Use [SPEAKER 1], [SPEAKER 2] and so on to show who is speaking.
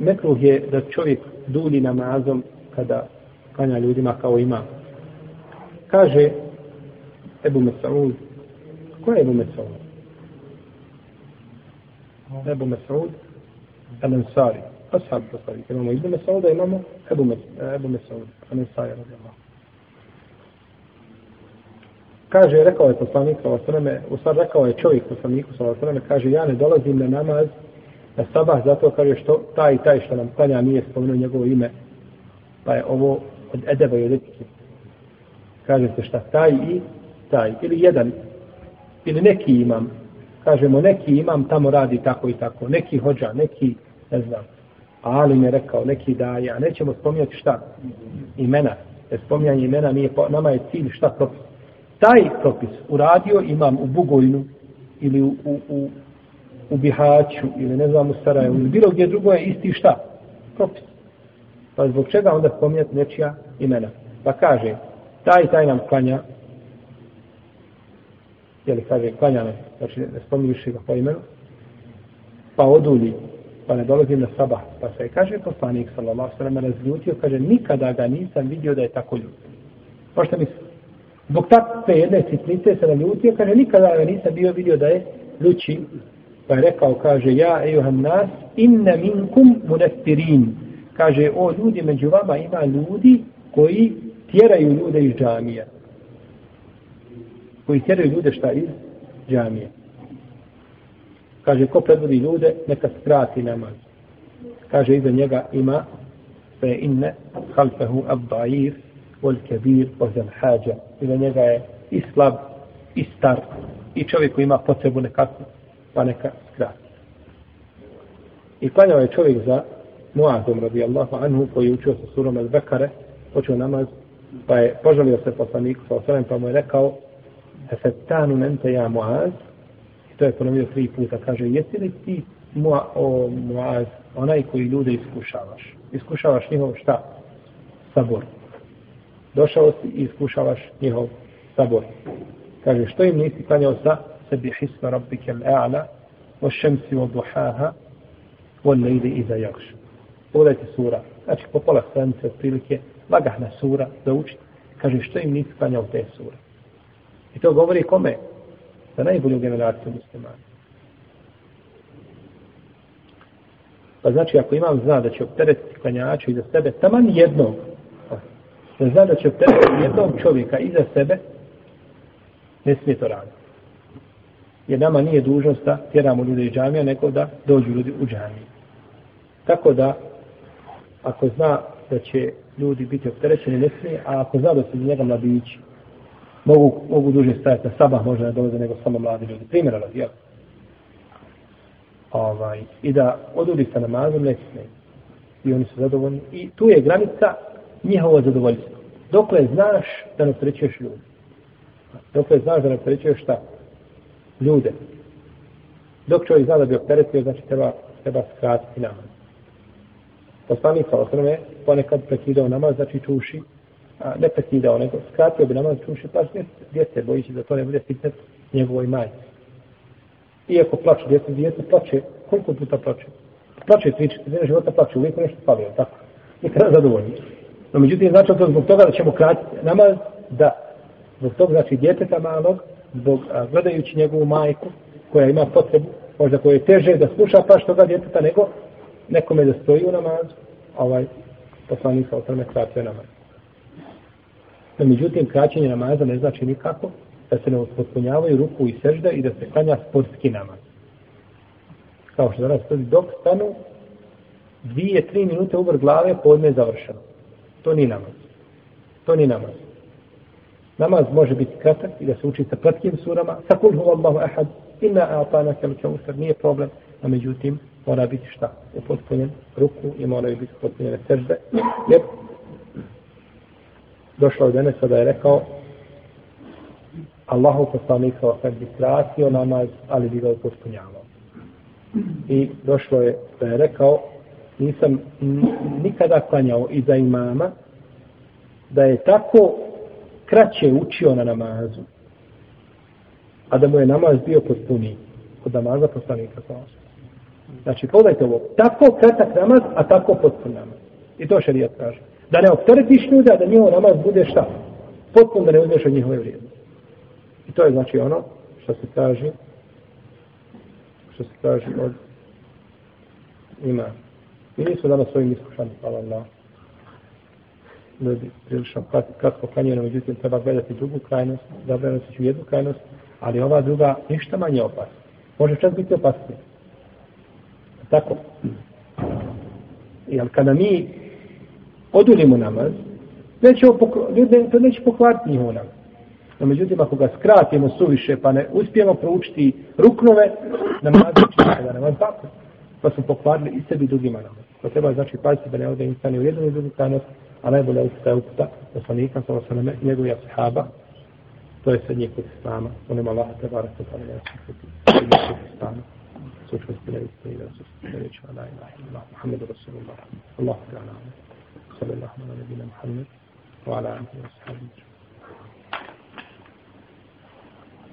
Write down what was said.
[SPEAKER 1] mekruh je da čovjek dulji namazom kada klanja ljudima kao ima. Kaže Ebu Mesaud, ko je Ebu Mesaud? Ebu Mesaud, El Ansari, ashab poslanik. Imamo Ibn Mesauda, imamo Ebu, Mes, Ebu Mesaud, El Ansari, radijallahu. Kaže, rekao je poslanik, sallallahu u stvari rekao je čovjek poslaniku, sallallahu kaže, ja ne dolazim na namaz na sabah zato kaže što taj i taj što nam klanja nije spomenuo njegovo ime, pa je ovo od edeba i od etike. Kaže se šta taj i taj, ili jedan, ili neki imam, kažemo neki imam tamo radi tako i tako, neki hođa, neki, ne znam, ali mi je rekao, neki daje, a nećemo spominjati šta? Imena. Jer spominjanje imena nije, nama je cilj šta propis. Taj propis uradio imam u Bugojnu ili u, u, u, u Bihaću ili ne znam u Sarajevu ili bilo gdje drugo je isti šta? Propis. Pa zbog čega onda spominjati nečija imena? Pa kaže, taj taj nam klanja, jeli kaže, klanja nam, znači ne spominjuši ga po imenu, pa odulji, pa ne dolazi na sabah, pa se kaže poslanik, sallallahu sallam, razljutio, kaže, nikada ga nisam vidio da je tako ljud. Pa što misli? Zbog takve jedne sitnice se naljutio, kaže, nikada ga nisam bio vidio da je ljuči, pa je rekao, kaže, ja, ejuham nas, inna minkum munestirin, kaže, o ljudi, među vama ima ljudi koji tjeraju ljude iz džamija. Koji tjeraju ljude šta iz džamije. Kaže, ko predvodi ljude, neka skrati namaz. Kaže, iza njega ima fe inne halfehu abdair wal kebir ozem hađa. Iza njega je i slab, i star, i čovjek koji ima potrebu nekakvu, pa neka skrati. I klanjao je čovjek za Muazom radijallahu anhu koji je učio sa surom al Bekare, počeo namaz, pa je požalio se poslaniku sa osanem, pa mu je rekao Efetanu mente ja Muaz, i to je ponovio tri puta, kaže, jesi li ti mua, o Muaz, onaj koji ljude iskušavaš? Iskušavaš njihov šta? Sabor. Došao si i iskušavaš njihov sabor. Kaže, što im nisi klanjao sa sebi hisma rabbike l'a'la, o šemsi o duhaha, o lejde iza jakša pogledajte sura, znači po pola stranice otprilike, lagahna sura da učite. kaže što im nisi klanjao te sure. I to govori kome? Za najbolju generaciju muslimana. Pa znači ako imam zna da će opteretiti klanjaču iza sebe, taman jednog, da zna da će opteretiti jednog čovjeka iza sebe, ne smije to raditi. Jer nama nije dužnost da tjeramo ljude iz džamija, nego da dođu ljudi u džamiju. Tako da ako zna da će ljudi biti opterećeni, ne smije, a ako zna da su njega mladići, mogu, mogu duže stajati na sabah, možda ne dolaze nego samo mladi ljudi. Primjera radi, jel? Ovaj, I da odudi sa namazom, ne smije. I oni su zadovoljni. I tu je granica njihovo zadovoljstvo. Dokle znaš da ne opterećuješ ljudi. Dokle znaš da ne opterećuješ šta? Ljude. Dok čovjek zna da bi opteretio, znači treba, treba skratiti namaz. Poslanik sa osrme ponekad prekidao namaz, znači čuši, a ne prekidao, nego skratio bi namaz, čuši, pa djece, bojići da to ne bude fitnet njegovoj majci. Iako plače djece, djece plače, koliko puta plače? Plače tri, četiri života, plače, uvijek nešto fali, tako? Nikada zadovoljni. No, međutim, znači to zbog toga da ćemo kratiti namaz, da, zbog toga, znači, djeteta malog, zbog, a, gledajući njegovu majku, koja ima potrebu, možda koje je teže da sluša pa što ga djeteta, nego nekome da stoji u namazu, ovaj poslanik sa osrme kratio namaz. No, međutim, kraćenje namaza ne znači nikako da se ne uspotpunjavaju ruku i sežda i da se klanja sportski namaz. Kao što danas stoji, dok stanu dvije, tri minute uvr glave, podne je završeno. To ni namaz. To ni namaz. Namaz može biti kratak i da se uči sa kratkim surama. Sa kul hu Allahu ahad, inna a'tana kel čavusar, nije problem. A međutim, mora biti šta? Upotpunjen ruku i moraju biti upotpunjene sežde. Jer došlo je danas da je rekao Allahu poslanik sa osam bi skratio namaz, ali bi ga upotpunjavao. I došlo je da je rekao nisam nikada klanjao iza imama da je tako kraće učio na namazu a da mu je namaz bio potpuniji kod namaza poslanika sa. Znači, pogledajte ovo. Tako kratak namaz, a tako potpun namaz. I to šarijat kaže. Da ne opteretiš ljuda, da njihov namaz bude šta? Potpun da ne uzmeš od njihove vrijednosti. I to je znači ono što se kaže što se kaže od ima. Mi nismo danas svojim iskušani, hvala Allah. Ljudi prilično kratko kanjeno, međutim treba gledati drugu krajnost, zabrano se ću jednu krajnost, ali ova druga ništa manje opasna. Može čak biti opasnije. Tako. Jer kada mi odulimo namaz, neće ljudi to neće pokvariti njihov namaz. No međutim, ako ga skratimo suviše, pa ne uspijemo proučiti ruknove, namaz će da namaz tako. Pa smo pokvarili i sebi drugima namaz. Pa treba znači paziti da ne ode insani u jednu i drugu krajnost, a najbolje uputa je uputa poslanika, sa i njegovih ashaba. to je srednji kod islama, onim Allah te barak te barak te barak te barak sučko sprediti i da su sprediti ala ilaha illallah Muhammedu Rasulullah. Allahu ta'ala sallallahu ala nabina Muhammed wa ala alihi wa sahbihi.